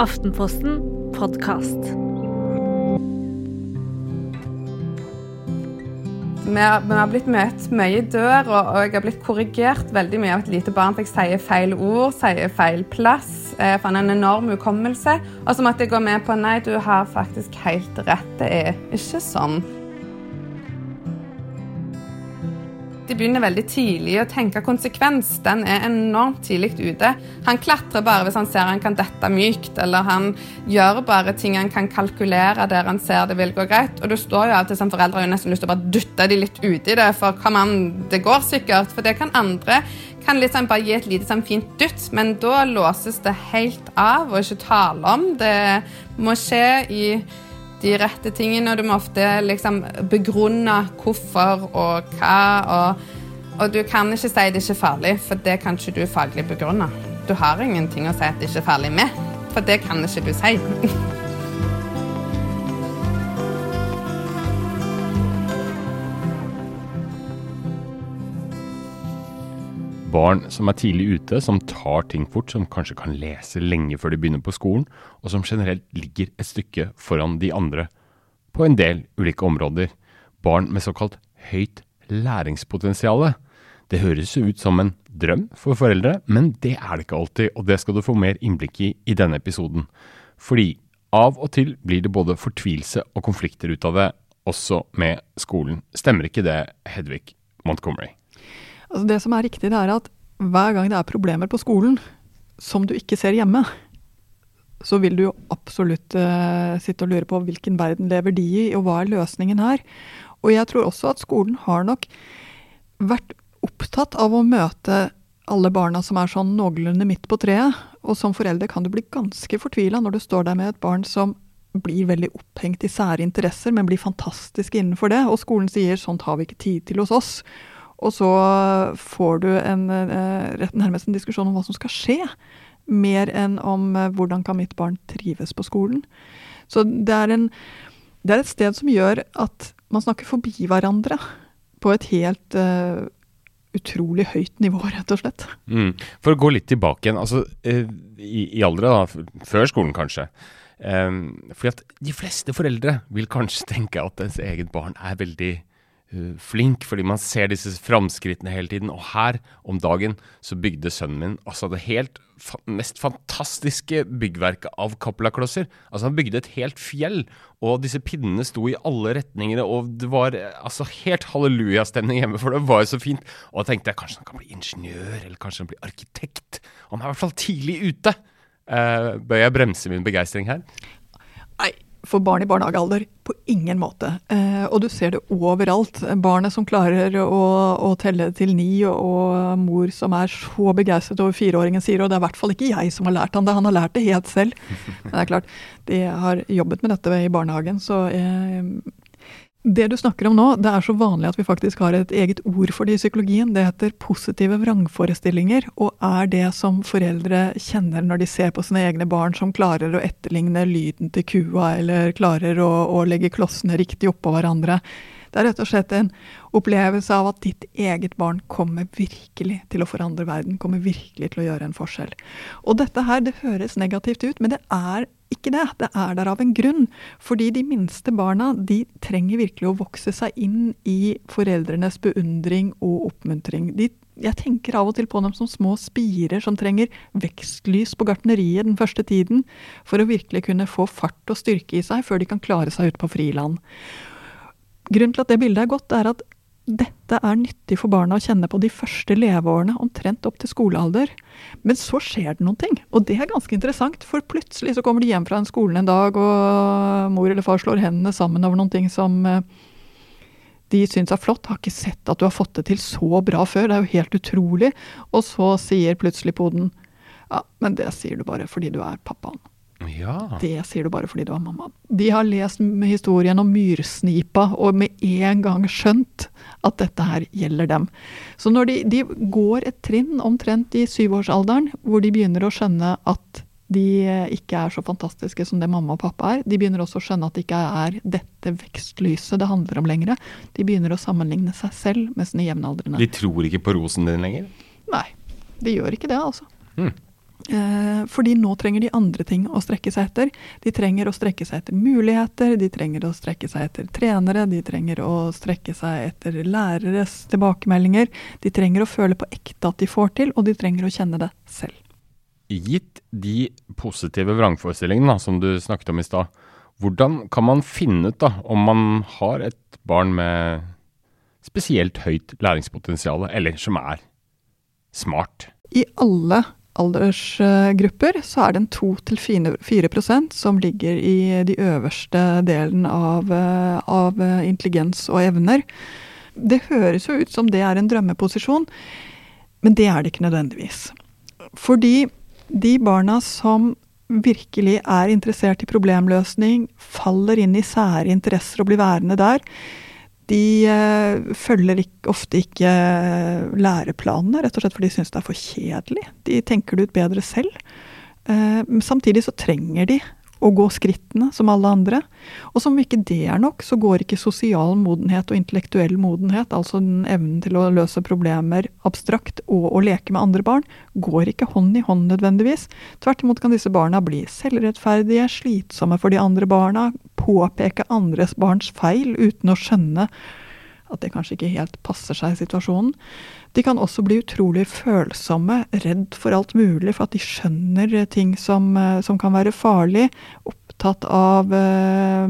Aftenposten podkast. Vi har, blitt møtt mye i dør, og, jeg har blitt korrigert veldig mye av et lite barn for jeg sier feil ord, sier feil plass. Jeg fant en enorm hukommelse. Og så måtte jeg gå med på nei, du har faktisk helt rett. Det er ikke sånn. De begynner veldig tidlig å tenke konsekvens. Den er enormt tidlig ute. Han klatrer bare hvis han ser han kan dette mykt, eller han gjør bare ting han kan kalkulere der han ser det vil gå greit. Og du står jo av som foreldre og nesten lyst til å bare dytte de litt uti det, for kom an, det går sikkert. For det kan andre kan liksom bare gi et lite sånn fint dytt, men da låses det helt av og ikke tale om. Det må skje i de rette tingene, og du må ofte liksom begrunne hvorfor og hva. Og, og, du kan ikke si det ikke er farlig, for det kan ikke du faglig begrunne. Du har ingenting å si at det ikke er farlig med, for det kan ikke du si. Barn som er tidlig ute, som tar ting fort, som kanskje kan lese lenge før de begynner på skolen, og som generelt ligger et stykke foran de andre på en del ulike områder. Barn med såkalt høyt læringspotensial. Det høres ut som en drøm for foreldre, men det er det ikke alltid, og det skal du få mer innblikk i i denne episoden. Fordi av og til blir det både fortvilelse og konflikter ut av det, også med skolen. Stemmer ikke det, Hedvig Montgomery? Altså det som er riktig, det er at hver gang det er problemer på skolen som du ikke ser hjemme, så vil du jo absolutt uh, sitte og lure på hvilken verden lever de i, og hva er løsningen her. Og jeg tror også at skolen har nok vært opptatt av å møte alle barna som er sånn noenlunde midt på treet. Og som forelder kan du bli ganske fortvila når du står der med et barn som blir veldig opphengt i sære interesser, men blir fantastisk innenfor det. Og skolen sier sånt har vi ikke tid til hos oss. Og så får du en, rett nærmest en diskusjon om hva som skal skje, mer enn om eh, hvordan kan mitt barn trives på skolen. Så det er, en, det er et sted som gjør at man snakker forbi hverandre på et helt uh, utrolig høyt nivå, rett og slett. Mm. For å gå litt tilbake igjen, altså uh, i, i da, før skolen kanskje. Um, fordi at de fleste foreldre vil kanskje tenke at ens eget barn er veldig flink, fordi man ser disse framskrittene hele tiden. Og her om dagen så bygde sønnen min altså det helt fa mest fantastiske byggverket av Cappella-klosser. Altså Han bygde et helt fjell, og disse pinnene sto i alle retningene, og det var altså helt hallelujastemning hjemme, for det var jo så fint. Og da tenkte jeg kanskje han kan bli ingeniør, eller kanskje han blir arkitekt. Han er i hvert fall tidlig ute. Uh, bør jeg bremse min begeistring her? For barn i barnehagealder på ingen måte. Eh, og du ser det overalt. Barnet som klarer å, å telle til ni, og, mor som er så begeistret over fireåringen sier, og det er i hvert fall ikke jeg som har lært han det, han har lært det helt selv. Men det er klart, de har jobbet med dette i barnehagen, så eh, det du snakker om nå, det er så vanlig at vi faktisk har et eget ord for det i psykologien. Det heter positive vrangforestillinger, og er det som foreldre kjenner når de ser på sine egne barn som klarer å etterligne lyden til kua, eller klarer å, å legge klossene riktig oppå hverandre. Det er rett og slett en opplevelse av at ditt eget barn kommer virkelig til å forandre verden, kommer virkelig til å gjøre en forskjell. Og dette her, det høres negativt ut, men det er ikke det. Det er der av en grunn. Fordi de minste barna de trenger virkelig å vokse seg inn i foreldrenes beundring og oppmuntring. De, jeg tenker av og til på dem som små spirer som trenger vekstlys på gartneriet den første tiden, for å virkelig kunne få fart og styrke i seg før de kan klare seg ute på friland. Grunnen til at det bildet er godt, er at dette er nyttig for barna å kjenne på de første leveårene, omtrent opp til skolealder. Men så skjer det noen ting, og det er ganske interessant. For plutselig så kommer de hjem fra en skolen en dag, og mor eller far slår hendene sammen over noen ting som eh, de syns er flott. Har ikke sett at du har fått det til så bra før, det er jo helt utrolig. Og så sier plutselig poden ja, men det sier du bare fordi du er pappaen. Ja. Det sier du bare fordi du er mamma. De har lest historien om myrsnipa og med en gang skjønt at dette her gjelder dem. Så når de, de går et trinn omtrent i syvårsalderen, hvor de begynner å skjønne at de ikke er så fantastiske som det mamma og pappa er. De begynner også å skjønne at det ikke er dette vekstlyset det handler om lenger. De begynner å sammenligne seg selv med sine jevnaldrende. De tror ikke på rosen din lenger? Nei, de gjør ikke det, altså. Hmm. Eh, fordi nå trenger de andre ting å strekke seg etter. De trenger å strekke seg etter muligheter, de trenger å strekke seg etter trenere, de trenger å strekke seg etter læreres tilbakemeldinger. De trenger å føle på ekte at de får til, og de trenger å kjenne det selv. Gitt de positive vrangforestillingene som du snakket om i stad, hvordan kan man finne ut da, om man har et barn med spesielt høyt læringspotensial, eller som er smart? I alle aldersgrupper så er det en 2-4% som ligger i de øverste delen av, av, intelligens og evner. Det høres jo ut som det er en drømmeposisjon, men det er det ikke nødvendigvis. Fordi de barna som virkelig er interessert i problemløsning, faller inn i sære interesser og blir værende der, de uh, følger ofte ikke uh, læreplanene, rett og slett fordi de syns det er for kjedelig. De tenker det ut bedre selv. Uh, samtidig så trenger de å gå skrittene som alle andre. Og som ikke det er nok, så går ikke sosial modenhet og intellektuell modenhet, altså den evnen til å løse problemer abstrakt og å leke med andre barn, går ikke hånd i hånd nødvendigvis. Tvert imot kan disse barna bli selvrettferdige, slitsomme for de andre barna, påpeke andres barns feil uten å skjønne at det kanskje ikke helt passer seg i situasjonen. De kan også bli utrolig følsomme, redd for alt mulig, for at de skjønner ting som, eh, som kan være farlig. Opptatt av, uh,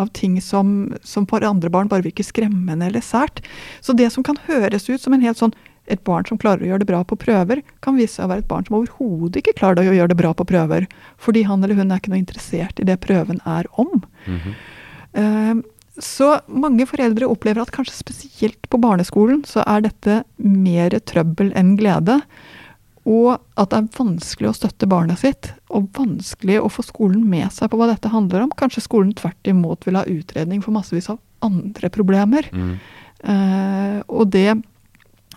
av ting som, som, for andre barn bare virker skremmende eller sært. Så det som kan høres ut som en helt sånn et barn som klarer å gjøre det bra på prøver, kan vise seg å være et barn som overhodet ikke klarer å gjøre det bra på prøver. Fordi han eller hun er ikke noe interessert i det prøven er om. Mm -hmm. Så mange foreldre opplever at kanskje spesielt på barneskolen så er dette mer trøbbel enn glede. Og at det er vanskelig å støtte barnet sitt, og vanskelig å få skolen med seg på hva dette handler om. Kanskje skolen tvert imot vil ha utredning for massevis av andre problemer. Mm. Uh, og det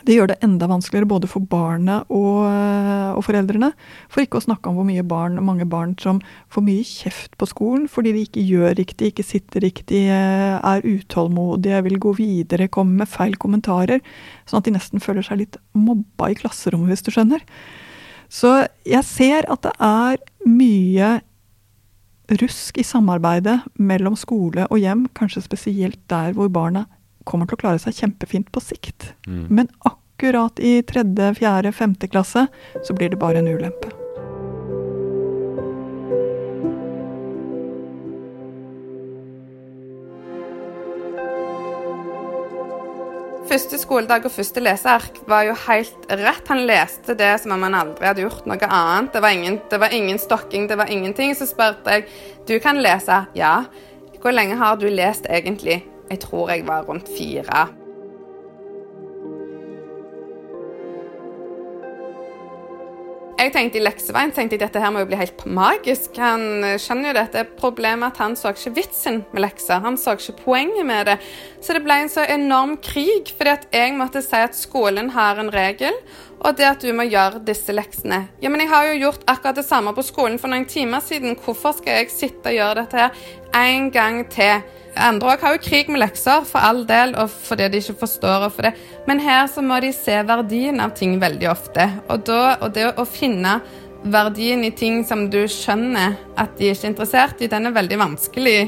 det gjør det enda vanskeligere både for barnet og, og, foreldrene. For ikke å snakke om hvor mye barn, mange barn som får mye kjeft på skolen fordi de ikke gjør riktig, ikke sitter riktig, eh, er utålmodige, vil gå videre, kommer med feil kommentarer. Sånn at de nesten føler seg litt mobba i klasserommet, hvis du skjønner. Så jeg ser at det er mye rusk i samarbeidet mellom skole og hjem, kanskje spesielt der hvor barna kommer til å klare seg kjempefint på sikt. Mm. Men akkurat i tredje, fjerde, femte klasse så blir det bare en ulempe. Første skoledag og første leseark var jo helt rett. Han leste det som om han aldri hadde gjort noe annet. Det var ingen, det var ingen stokking, det var ingenting. Så spurte jeg du kan lese. Ja. Hvor lenge har du lest egentlig? Jeg tror jeg var rundt fire. Jeg tenkte I lekseveien tenkte jeg dette her må jo bli helt magisk. Han skjønner jo dette problemet at han så ikke vitsen med lekser. Han så ikke poenget med det. Så det ble en så enorm krig, fordi at jeg måtte si at skolen har en regel, og det at du må gjøre disse leksene. Ja, men jeg har jo gjort akkurat det samme på skolen for noen timer siden. Hvorfor skal jeg sitte og gjøre dette her en gang til? Andre har jo krig med lekser, for all del, og fordi de ikke forstår for. Men her så må de se verdien av ting veldig ofte. Og, da, og det å finne verdien i ting som du skjønner at de ikke er interessert i, den er veldig vanskelig.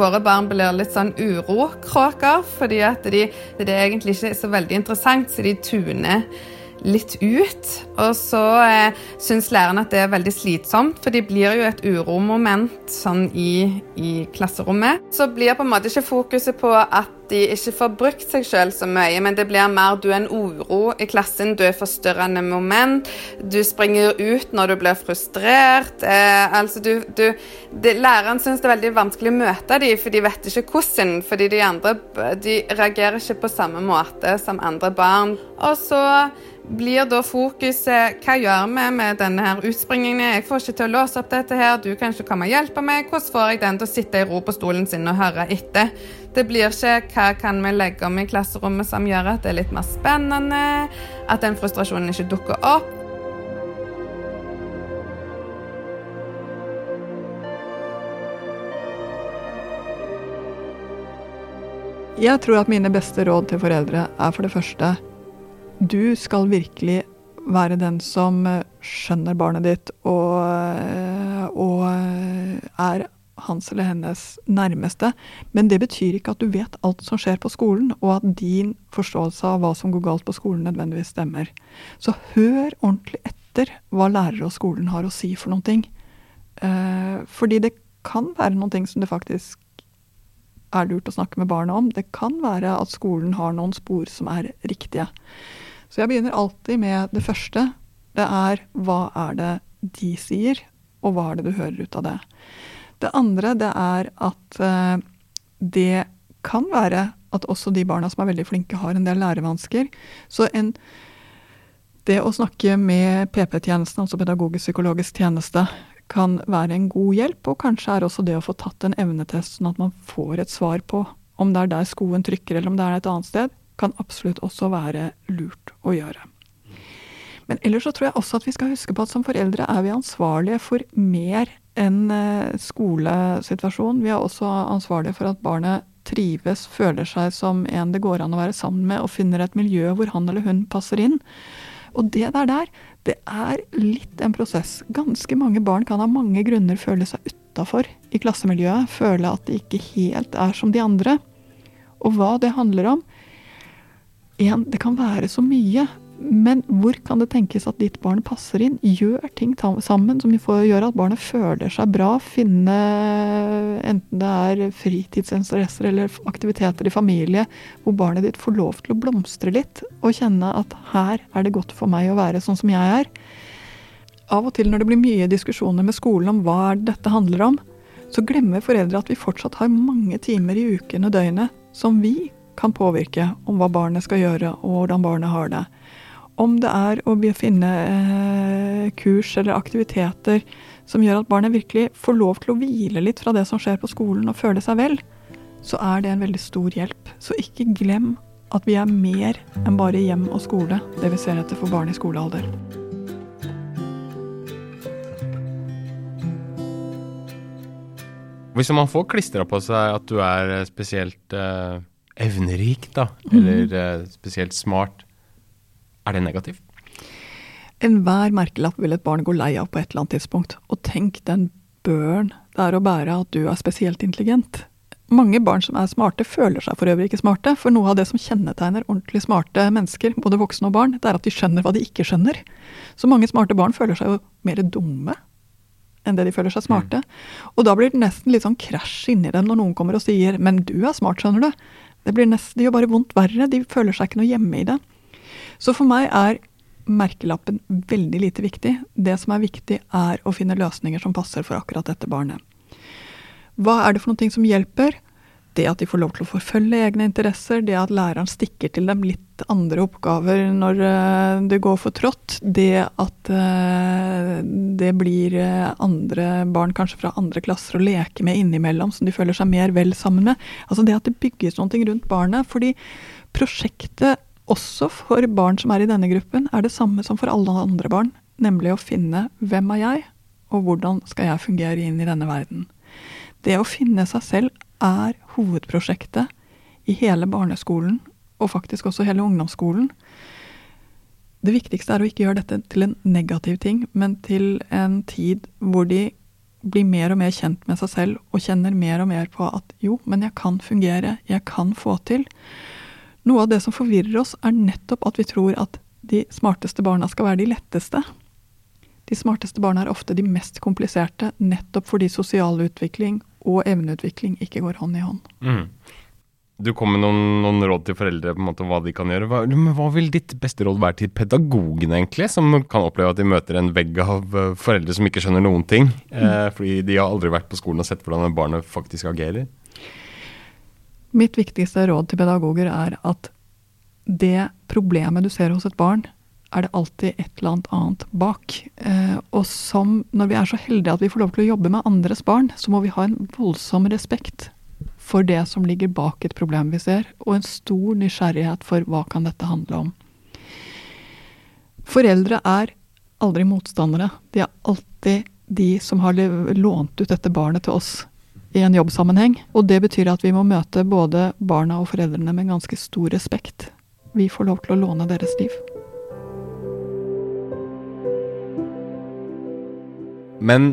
Våre barn blir litt sånn urokråker, fordi at de, det er egentlig ikke så veldig interessant, så de tuner litt ut. Og så eh, syns læreren at det er veldig slitsomt, for de blir jo et uromoment sånn i, i, klasserommet. Så blir på en måte ikke fokuset på at de ikke får brukt seg sjøl så mye, men det blir mer du er en uro i klassen, du er forstyrrende moment, du springer ut når du blir frustrert. Eh, altså du, du det, Læreren syns det er veldig vanskelig å møte dem, for de vet ikke hvordan. Fordi de andre de reagerer ikke på samme måte som andre barn. Og så blir da fokuset hva gjør vi med denne her utspringingen? Jeg får ikke til å låse opp dette her, du kan ikke komme og hjelpe meg. Hvordan får jeg den til å sitte i ro på stolen sin og høre etter? Det blir ikke hva kan vi legge om i klasserommet som gjør at det er litt mer spennende, at den frustrasjonen ikke dukker opp. Jeg tror at mine beste råd til foreldre er for det første Du skal virkelig være den som eh, skjønner barnet ditt og, eh, og eh, er hans eller hennes nærmeste. Men det betyr ikke at du vet alt som skjer på skolen, og at din forståelse av hva som går galt på skolen, nødvendigvis stemmer. Så hør ordentlig etter hva lærere og skolen har å si for noen ting. fordi det kan være noen ting som det faktisk er lurt å snakke med barna om. Det kan være at skolen har noen spor som er riktige. Så jeg begynner alltid med det første. Det er hva er det de sier, og hva er det du hører ut av det. Det andre det er at uh, det kan være at også de barna som er veldig flinke, har en del lærevansker. Så en, det å snakke med PP-tjenesten, altså pedagogisk psykologisk tjeneste, kan være en god hjelp, og kanskje er også det å få tatt en evnetest, sånn at man får et svar på om det er der skoen trykker, eller om det er et annet sted, kan absolutt også være lurt å gjøre. Men ellers så tror jeg også at vi skal huske på at som foreldre er vi ansvarlige for mer enn eh, skolesituasjonen. Vi er også ansvarlige for at barnet trives, føler seg som en det går an å være sammen med, og finner et miljø hvor han eller hun passer inn. Og det der der, det er litt en prosess. Ganske mange barn kan av mange grunner føle seg utafor i klassemiljøet. Føle at de ikke helt er som de andre. Og hva det handler om, en, det kan være så mye. Men hvor kan det tenkes at ditt barn passer inn? Gjør ting sammen som gjør at barnet føler seg bra. Finne enten det er fritidsinteresser eller aktiviteter i familie hvor barnet ditt får lov til å blomstre litt. Og kjenne at her er det godt for meg å være sånn som jeg er. Av og til når det blir mye diskusjoner med skolen om hva dette handler om, så glemmer foreldre at vi fortsatt har mange timer i uken og døgnet som vi kan påvirke om hva barnet skal gjøre, og hvordan barnet har det. Om det er å finne eh, kurs eller aktiviteter som gjør at barnet virkelig får lov til å hvile litt fra det som skjer på skolen, og føle seg vel, så er det en veldig stor hjelp. Så ikke glem at vi er mer enn bare hjem og skole, det vi ser etter for barn i skolealder. Hvis man får klistra på seg at du er spesielt eh, evnerik, da, eller mm. spesielt smart, er det negativt? Enhver merkelapp vil et barn gå lei av på et eller annet tidspunkt. Og tenk den børen det er å bære at du er spesielt intelligent. Mange barn som er smarte, føler seg for øvrig ikke smarte, for noe av det som kjennetegner ordentlig smarte mennesker, både voksne og barn, det er at de skjønner hva de ikke skjønner. Så mange smarte barn føler seg jo mer dumme enn det de føler seg smarte. Mm. Og da blir det nesten litt sånn krasj inni dem når noen kommer og sier 'men du er smart, skjønner du'. Det, nest, det gjør bare vondt verre. De føler seg ikke noe hjemme i det. Så for meg er merkelappen veldig lite viktig. Det som er viktig, er å finne løsninger som passer for akkurat dette barnet. Hva er det for noe som hjelper? Det at de får lov til å forfølge egne interesser, det at læreren stikker til dem litt andre oppgaver når eh, det går for trått, det at eh, det blir eh, andre barn kanskje fra andre klasser å leke med innimellom, som de føler seg mer vel sammen med. Altså det at det bygges noe rundt barnet. fordi prosjektet også for barn som er i denne gruppen, er det samme som for alle andre barn, nemlig å finne hvem er jeg, og hvordan skal jeg fungere inn i denne verden. Det å finne seg selv er hovedprosjektet i hele barneskolen, og faktisk også hele ungdomsskolen. Det viktigste er å ikke gjøre dette til en negativ ting, men til en tid hvor de blir mer og mer kjent med seg selv og kjenner mer og mer på at jo, men jeg kan fungere, jeg kan få til. Noe av det som forvirrer oss, er nettopp at vi tror at de smarteste barna skal være de letteste. De smarteste barna er ofte de mest kompliserte, nettopp fordi sosial utvikling og evneutvikling ikke går hånd i hånd. Mm. Du kom med noen, noen, råd til foreldre på en måte om hva de kan gjøre. Hva, men hva vil ditt beste råd være til pedagogene, egentlig, som kan oppleve at de møter en vegg av uh, foreldre som ikke skjønner noen ting, mm. eh, fordi de har aldri vært på skolen og sett hvordan barnet faktisk agerer? Mitt viktigste råd til pedagoger er at det problemet du ser hos et barn, er det alltid et eller annet annet bak. Eh, og som, når vi er så heldige at vi får lov til å jobbe med andres barn, så må vi ha en voldsom respekt for det som ligger bak et problem vi ser, og en stor nysgjerrighet for hva kan dette handle om. Foreldre er aldri motstandere. De er alltid de som har lånt ut dette barnet til oss. i en jobbsammenheng. Og det betyr at vi må møte både barna og foreldrene med ganske stor respekt. Vi får lov til å låne deres liv. Men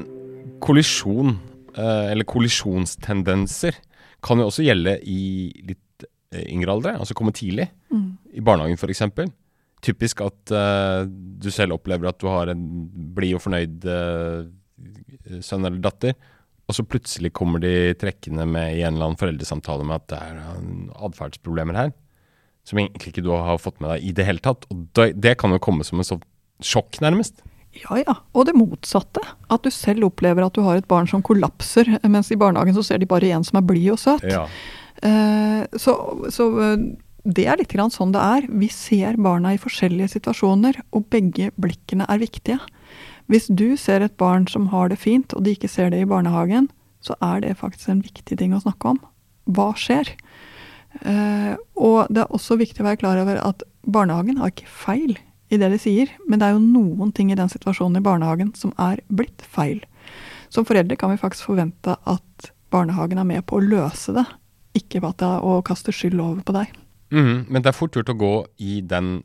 kollisjon, eh, eller kollisjonstendenser, kan jo også gjelde i litt eh, yngre aldre, altså komme tidlig. Mm. I barnehagen f.eks. Typisk at uh, du selv opplever at du har en blid og fornøyd uh, sønn eller datter, og så plutselig kommer de trekkende med i en eller annen foreldresamtale med at det er atferdsproblemer her, som egentlig ikke du har fått med deg i det hele tatt. Og det, det kan jo komme som en sånn sjokk, nærmest. Ja ja, og det motsatte. At du selv opplever at du har et barn som kollapser, mens i barnehagen så ser de bare en som er blid og søt. Ja. Eh, så, så eh, det er litt grann sånn det er. Vi ser barna i forskjellige situasjoner, og begge blikkene er viktige. Hvis du ser et barn som har det fint, og de ikke ser det i barnehagen, så er det faktisk en viktig ting å snakke om. Hva skjer? Eh, og det er også viktig å være klar over at barnehagen har ikke feil i det de sier, men det er jo noen ting i den situasjonen i barnehagen som er blitt feil. Som foreldre kan vi faktisk forvente at barnehagen er med på å løse det, ikke er å kaste skyld over på deg. Mm, men det er fort gjort å gå i den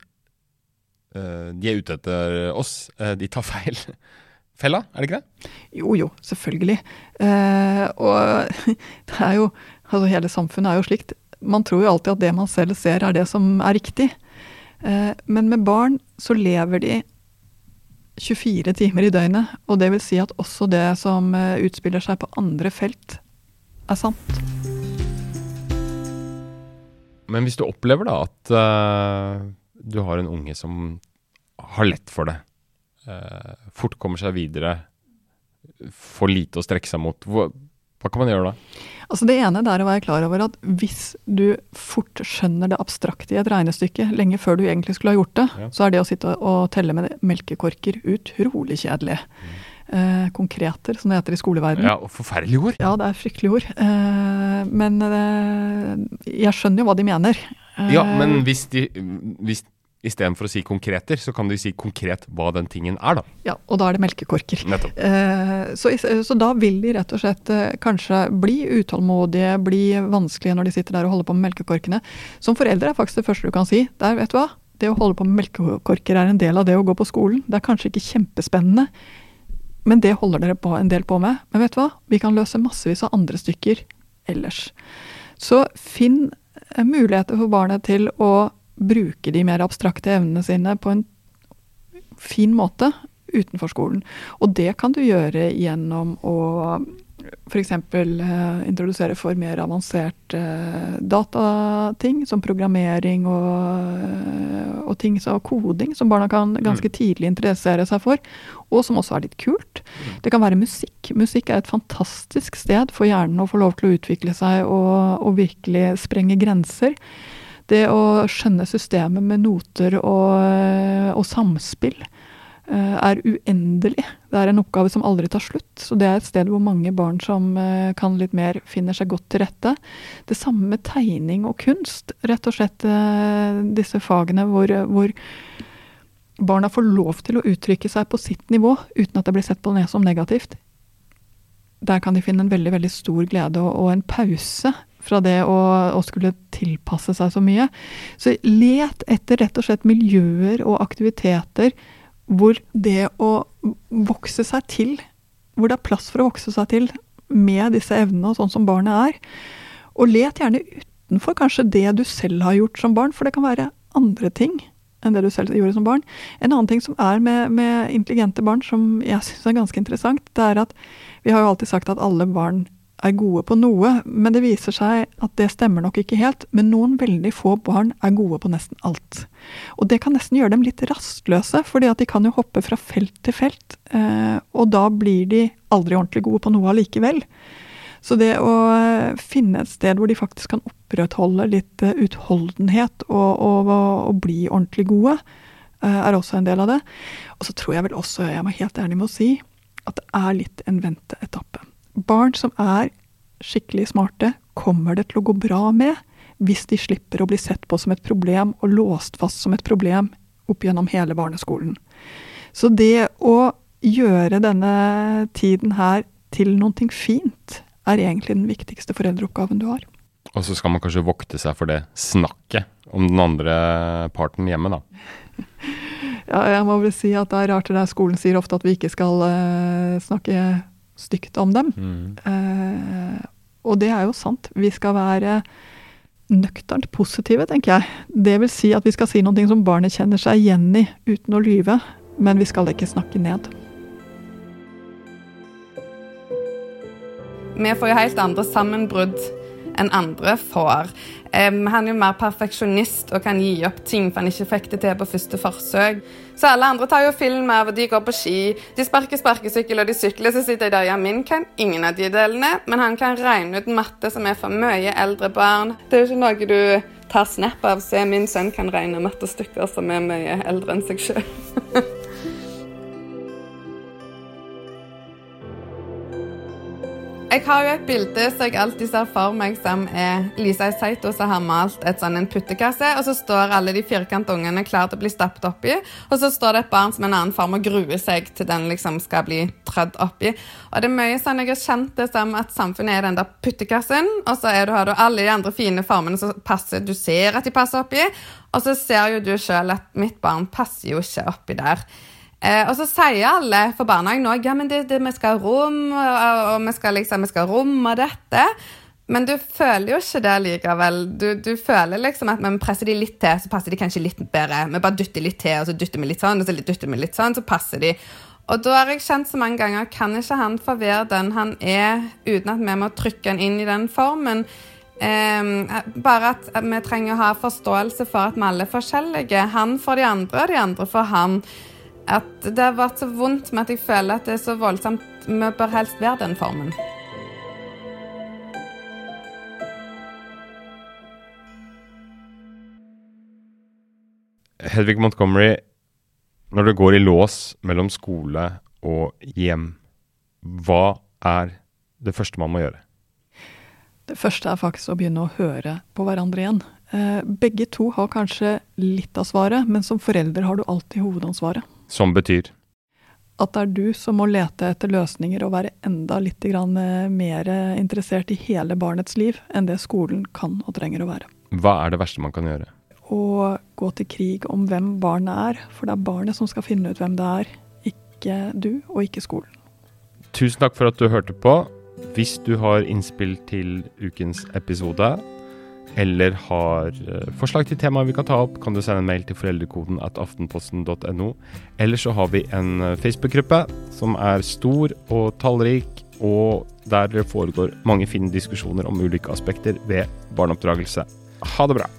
uh, De er ute etter oss, uh, de tar feil. Fella, er det ikke det? Jo jo, selvfølgelig. Uh, og det er jo Altså hele samfunnet er jo slikt. Man tror jo alltid at det man selv ser er det som er riktig. Eh, men med barn så lever de 24 timer i døgnet, og det vil si at også det som eh, utspiller seg på andre felt, er sant. Men hvis du opplever da at uh, du har en unge som har lett for det, uh, fort kommer seg videre, får lite å strekke seg mot, hva, hva kan man gjøre da? Altså Det ene er å være klar over at hvis du fort skjønner det abstrakte i et regnestykke lenge før du egentlig skulle ha gjort det, ja. så er det å sitte og telle med melkekorker utrolig kjedelig. Mm. Eh, konkreter, som det heter i skoleverdenen. Ja, Forferdelige ord. Ja, det er fryktelige ord. Eh, men eh, jeg skjønner jo hva de mener. ja, men hvis de, hvis Istedenfor å si konkreter, så kan de si konkret hva den tingen er, da. Ja, og da er det melkekorker. Eh, så, så, da vil de rett og slett eh, kanskje bli utålmodige, bli vanskelige når de sitter der og holder på med melkekorkene. Som foreldre er faktisk det første du kan si. Der, vet du hva, det å holde på med melkekorker er en del av det å gå på skolen. Det er kanskje ikke kjempespennende, men det holder dere på en del på med. Men vet du hva, vi kan løse massevis av andre stykker ellers. Så finn eh, muligheter for barnet til å bruke de mer abstrakte evnene sine på en fin måte utenfor skolen. Og det kan du gjøre gjennom å f.eks. Uh, introdusere for mer avanserte uh, datating, som programmering og, uh, og ting som koding, som barna kan ganske mm. tidlig interessere seg for, og som også er litt kult. Mm. Det kan være musikk. Musikk er et fantastisk sted for hjernen å få lov til å utvikle seg og, og virkelig sprenge grenser. Det å skjønne systemet med noter og, eh, og samspill eh, er uendelig. Det er en oppgave som aldri tar slutt. Så det er et sted hvor mange barn som eh, kan litt mer, finner seg godt til rette. Det samme med tegning og kunst. Rett og slett disse fagene hvor, hvor barna får lov til å uttrykke seg på sitt nivå uten at det blir sett på ned som negativt. Der kan de finne en veldig veldig stor glede og, og en pause fra det å, å, skulle tilpasse seg så mye. Så let etter rett og slett miljøer og aktiviteter hvor det å vokse seg til, hvor det er plass for å vokse seg til med disse evnene og sånn som barnet er. Og let gjerne utenfor kanskje det du selv har gjort som barn, for det kan være andre ting enn det du selv gjorde som barn. En annen ting som er med, med intelligente barn, som jeg syns er ganske interessant, det er at vi har jo alltid sagt at alle barn er gode på noe, men det viser seg at det stemmer nok ikke helt. Men noen veldig få barn er gode på nesten alt. Og det kan nesten gjøre dem litt rastløse, fordi at de kan jo hoppe fra felt til felt. Eh, og da blir de aldri ordentlig gode på noe allikevel. Så det å eh, finne et sted hvor de faktisk kan opprettholde litt eh, utholdenhet og, og, og bli ordentlig gode, er også en del av det. Og så tror jeg vel også, jeg må helt ærlig med å si, at det er litt en venteetappe barn som er skikkelig smarte, kommer det til å gå bra med hvis de slipper å bli sett på som et problem og låst fast som et problem opp gjennom hele barneskolen. Så det å gjøre denne tiden her til noe fint, er egentlig den viktigste foreldreoppgaven du har. Og så skal man kanskje vokte seg for det snakket om den andre parten hjemme, da. Ja, jeg må vel si at det er rart det der skolen sier ofte at vi ikke skal uh, snakke stygt om dem. Mm. Eh, og det er jo sant. Vi skal være nøkternt positive, tenker jeg. Det vil si at vi skal si noe som barnet kjenner seg igjen i, uten å lyve. Men vi skal ikke snakke ned. Vi får jo helt andre sammenbrudd enn andre får. Um, han er jo mer perfeksjonist og kan gi opp ting for han ikke fikk det til på første forsøk. Så alle andre tar jo film av, og de går på ski, de sparker sparkesykkel og de sykler. Så sitter jeg der, ja, min kan ingen av de delene, men han kan regne ut matte som er for mye eldre barn. Det er jo ikke noe du tar snap av. Se, min sønn kan regne mattestykker som er mye eldre enn seg sjøl. Jeg har jo et bilde som jeg alltid ser for meg som er Lisa Isaito som har malt et sånn en puttekasse, og så står alle de firkanta ungene klar til å bli stappet oppi, og så står det et barn som en annen form og gruer seg til den liksom skal bli trødd oppi. Og det er mye sånn jeg har kjent det som at samfunnet er den der puttekassen, og så du, har du alle de andre fine formene som passer, du ser at de passer oppi, og så ser jo du sjøl at mitt barn passer jo ikke oppi der. Eh, og så sier alle for barnehagen òg ja, men det, det, vi skal ha rom, og, og vi, skal liksom, vi skal ha rom og dette. Men du føler jo ikke det likevel. Du, du føler liksom at vi presser de litt til, så passer de kanskje litt bedre. Vi bare dytter litt til, og så dytter vi litt sånn, og så dytter vi litt sånn, så passer de. Og da har jeg kjent så mange ganger kan ikke han få være den han er, uten at vi må trykke han inn i den formen. Eh, bare at vi trenger å ha forståelse for at vi alle er forskjellige. Han for de andre, og de andre for han at det har vært så vondt med at jeg føler at det er så voldsomt. Vi bør helst være den formen. Hedvig Montgomery, når det går i lås mellom skole og hjem, hva er det første man må gjøre? Det første er faktisk å begynne å høre på hverandre igjen. Eh, begge to har kanskje litt av svaret, men som forelder har du alltid hovedansvaret. Som betyr? At det er du som må lete etter løsninger og være enda litt eh, mer interessert i hele barnets liv enn det skolen kan og trenger å være. Hva er det verste man kan gjøre? Å gå til krig om hvem barnet er. For det er barnet som skal finne ut hvem det er, ikke du og ikke skolen. Tusen takk for at du hørte på. Hvis du har innspill til ukens episode, eller har eh, forslag til temaer vi kan ta opp, kan du sende en mail til foreldrekoden at aftenposten.no. Eller så har vi en eh, Facebook-gruppe som er stor og tallrik, og der foregår mange fine diskusjoner om ulike aspekter ved barneoppdragelse. Ha det bra.